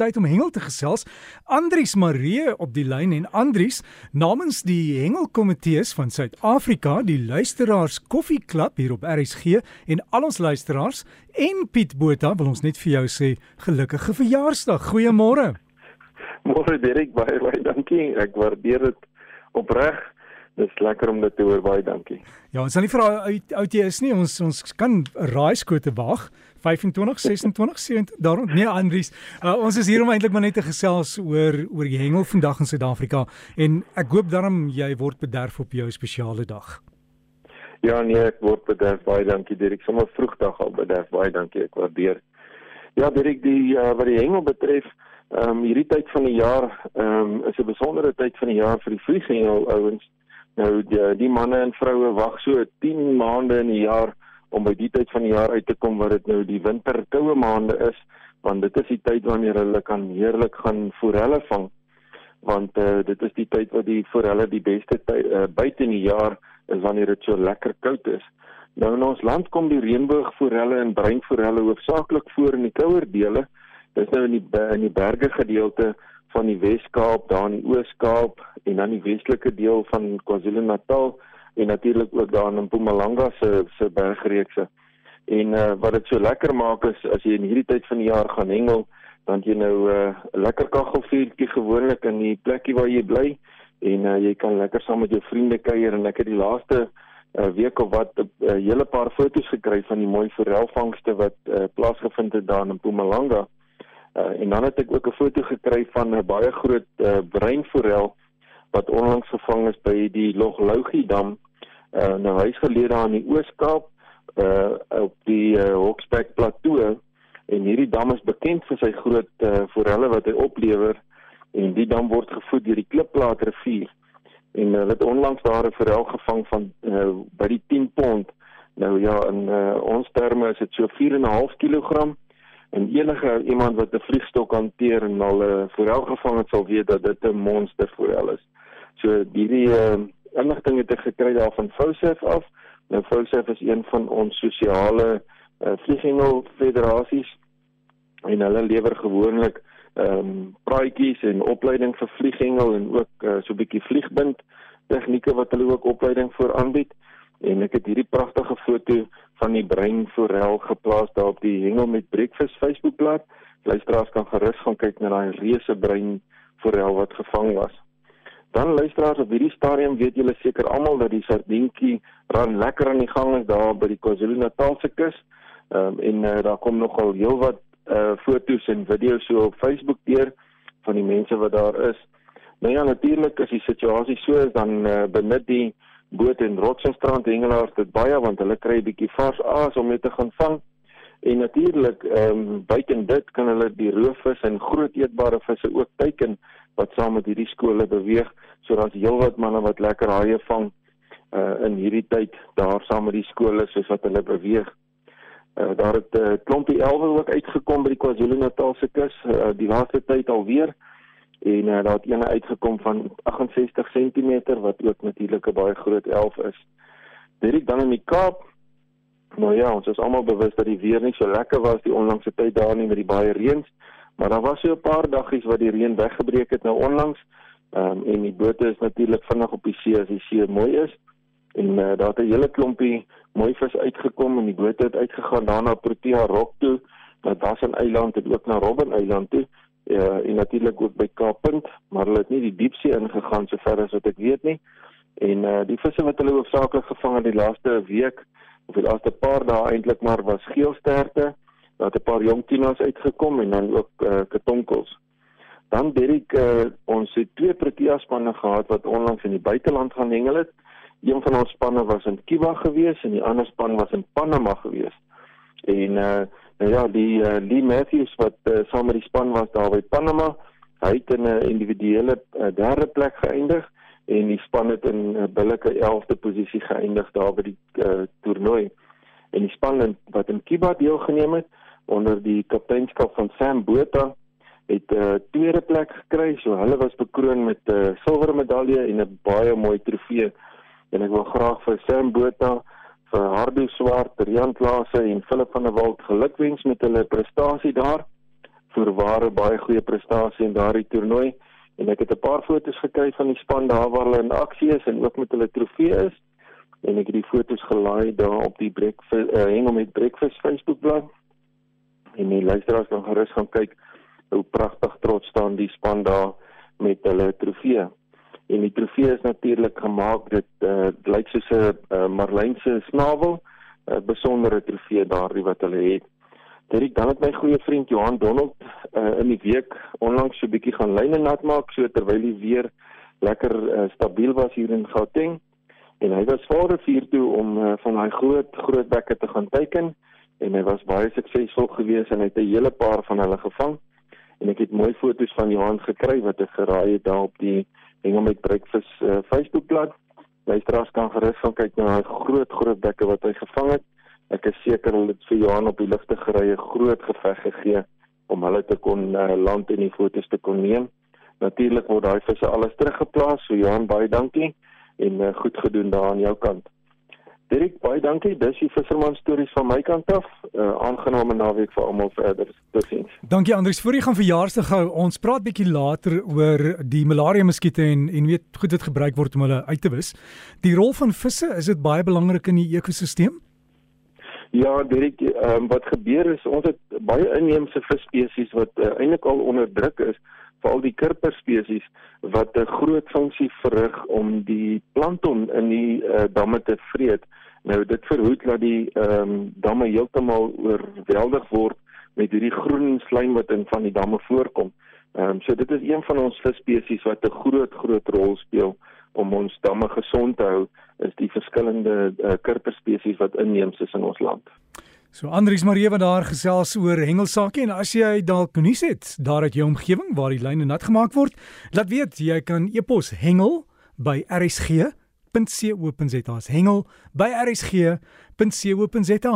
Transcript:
tyd om hengel te gesels. Andries Marie op die lyn en Andries namens die hengelkomitees van Suid-Afrika, die luisteraars koffieklub hier op RSG en al ons luisteraars en Piet Botha wil ons net vir jou sê gelukkige verjaarsdag. Goeiemôre. Môre Derek, baie baie dankie. Ek waardeer dit opreg. Dis lekker om dit te hoor. Baie dankie. Ja, ons sal nie vra oud oud jy is nie. Ons ons kan raaiskote wag. 25, 26, 27 daarom. Nee, Andries, uh, ons is hier om eintlik maar net te gesels oor oor die hengel vandag in Suid-Afrika en ek hoop daarom jy word bederf op jou spesiale dag. Ja, nee, ek word bederf. Baie dankie Dirk. Sommer vroegdag al bederf. Baie dankie. Ek waardeer. Ja, Dirk, die uh, wat die hengel betref, ehm um, hierdie tyd van die jaar ehm um, is 'n besondere tyd van die jaar vir die vlieghengel ouens. Nou die, die manne en vroue wag so 10 maande in die jaar om by die tyd van die jaar uit te kom wat dit nou die winterkoue maande is, want dit is die tyd wanneer hulle kan heerlik gaan forelle vang. Want uh, dit is die tyd wat die forelle die beste tyd uh, buite in die jaar is wanneer dit so lekker koud is. Nou in ons land kom die reënboogforelle en breinforelle hoofsaaklik voor in die kouer dele. Dit is nou in die in die berge gedeelte van die Wes-Kaap, daar in die Oos-Kaap en dan die westelike deel van KwaZulu-Natal en natuurlik ook daar in Mpumalanga se se bergreekse. En uh, wat dit so lekker maak is as jy in hierdie tyd van die jaar gaan hengel, dan jy nou eh, 'n uh, lekker kaggelvuurtjie gewoonlik in die plekkie waar jy bly en uh, jy kan lekker saam met jou vriende kuier en ek het die laaste uh, week of wat 'n uh, hele paar foto's gekry van die mooi forelvangste wat uh, plaasgevind het daar in Mpumalanga. Uh, en dan het ek ook 'n foto gekry van 'n baie groot uh, breinforel wat onlangs gevang is by die Loglougie dam. Uh, nou hy's geleë daar in die Oos-Kaap uh, op die uh, Hoksback plateau en hierdie dam is bekend vir sy groot uh, forelle wat hy oplewer en die dam word gevoed deur die Klipplaat rivier. En hulle uh, het onlangs daar 'n forel gevang van uh, by die 10 pond. Nou ja, in uh, ons terme is dit so 4.5 kg en enige iemand wat 'n vliegstok hanteer en al 'n uh, forel gevang het sal weet dat dit 'n monster forel is. So hierdie uh, inligting het ek gekry daar van Fousef af. Nou Fousef is een van ons sosiale uh, vlieghengel federasies en hulle lewer gewoonlik ehm um, praatjies en opleiding vir vlieghengel en ook uh, so 'n bietjie vliegbind tegnieke wat hulle ook opleiding voor aanbied en ek het hierdie pragtige foto van die brein forel geplaas daar op die hengel met breakfast Facebookblad. Luisteraars kan gerus gaan kyk na daai reuse brein forel wat gevang was. Dan luisteraars op hierdie stadium weet julle seker almal dat die sardientjie ran lekker aan die gang is daar by die KwaZulu-Natalse kus. Ehm um, en uh, daar kom nogal heelwat uh foto's en video's so op Facebook deur van die mense wat daar is. Nou ja, natuurlik as die situasie so is dan uh, benut die boot en rotsstrand hengelaars dit baie want hulle kry 'n bietjie vars aas om dit te gaan vang. En natuurlik, ehm um, buiten dit kan hulle die roofvis en groot eetbare visse ook teiken wat saam met hierdie skole beweeg. So daar's heelwat manne wat lekker haie vang uh in hierdie tyd daar saam met die skole soos wat hulle beweeg. Uh daar het 'n uh, klompie elwe ook uitgekom by die KwaZulu-Natal se kus uh, die laaste tyd alweer en uh, daar het eene uitgekom van 68 cm wat ook natuurlik 'n baie groot elf is. Dit dan in die Kaap. Nou ja, ons is almal bewus dat die weer nie so lekker was die onlangse tyd daar nie met die baie reëns, maar daar was so 'n paar daggies wat die reën weggebreek het nou onlangs. Ehm um, en die bote is natuurlik vinnig op die see as die see mooi is. En uh, daar het 'n hele klompie mooi vis uitgekom en die bote het uitgegaan daarna Protea Rock toe, na Dassen Eiland en ook na Robben Eiland toe ja, en natuurlik ook by Kaappunt, maar hulle het nie die diepsee ingegaan sover as wat ek weet nie. En uh die visse wat hulle hoofsaaklik gevang het die laaste week of die laaste paar dae eintlik maar was geelsterte. Daar het 'n paar jong tinas uitgekom en dan ook uh katonkels. Dan Derek uh ons het twee Protea spanne gehad wat onlangs in die buiteland gaan hengel het. Een van ons spanne was in Kiwa gewees en die ander span was in Panama gewees. En uh Nou ja, die uh, Lee Matthews wat uh, saam met die span was daar by Panama, hy het in 'n uh, individuele uh, derde plek geëindig en die span het in 'n uh, billike 11de posisie geëindig daar by die uh, toernooi. En die span in, wat in Kiba deelgeneem het onder die kapteinskap van Sam Botha het 'n uh, tweede plek gekry. So hulle was bekroon met 'n uh, silwer medalje en 'n baie mooi trofee. En ek wil graag vir Sam Botha vir Hardo Swart, Rian Klase en Philip van der Walt gelukwens met hulle prestasie daar. voorware baie goeie prestasie in daardie toernooi en ek het 'n paar foto's gekry van die span daar waar hulle in aksie is en ook met hulle trofee is en ek het die foto's gelaai daar op die breakfast uh, hengel met breakfast Facebookblad en die luisteraars kan gerus gaan kyk hoe pragtig trots staan die span daar met hulle trofee. En die trofee is natuurlik gemaak dit uh, lyk soos 'n uh, marlynse snavel 'n uh, besondere trofee daardie wat hulle het. Dit dan het my goeie vriend Johan Donald uh, in die week onlangs so 'n bietjie gaan lyne nat maak so terwyl die weer lekker uh, stabiel was hier in Gauteng. En hy was vader vier toe om uh, van daai groot groot bekke te gaan teiken en hy was baie suksesvol geweest en hy het 'n hele paar van hulle gevang en ek het mooi foto's van Johan gekry wat ek geraai het daar op die Hengel met Breakfast uh, Facebookblad. Luisteraars kan gerus gaan kyk na daai groot groot bekke wat hy gevang het ek is seker hulle het vir Johan op die ligte gerye groot geveg gegee om hulle te kon uh, land en die fotos te kon neem. Natuurlik word daai visse alles teruggeplaas. So Johan, baie dankie en uh, goed gedoen daar aan jou kant. Dirk, baie dankie. Dis die visserman stories van my kant af. 'n uh, Aangename naweek vir almal verder. Totsiens. Dankie Andries. Voor jy gaan verjaarsdag hou, ons praat bietjie later oor die malaria muskiete en en weet goed wat gebruik word om hulle uit te wis. Die rol van visse, is dit baie belangrik in die ekosisteem? Ja, Derek, um, wat gebeur is ons het baie inheemse visspesies wat uh, eintlik al onder druk is, veral die kurper spesies wat 'n groot funksie verrig om die plankton in die uh, damme te vreet. Nou dit verhoed dat die ehm um, damme heeltemal oorweldig word met hierdie groen slaim wat in van die damme voorkom. Ehm um, so dit is een van ons visspesies wat 'n groot groot rol speel om ons damme gesond te hou is die verskillende uh, kurperspesies wat inheems is in ons land. So Andries Marie wat daar gesels oor hengelsake en as jy dalk nuus het daar uit jou omgewing waar die lyne nat gemaak word, laat weet jy kan e-pos hengel by rsg.co.za. Hengel by rsg.co.za.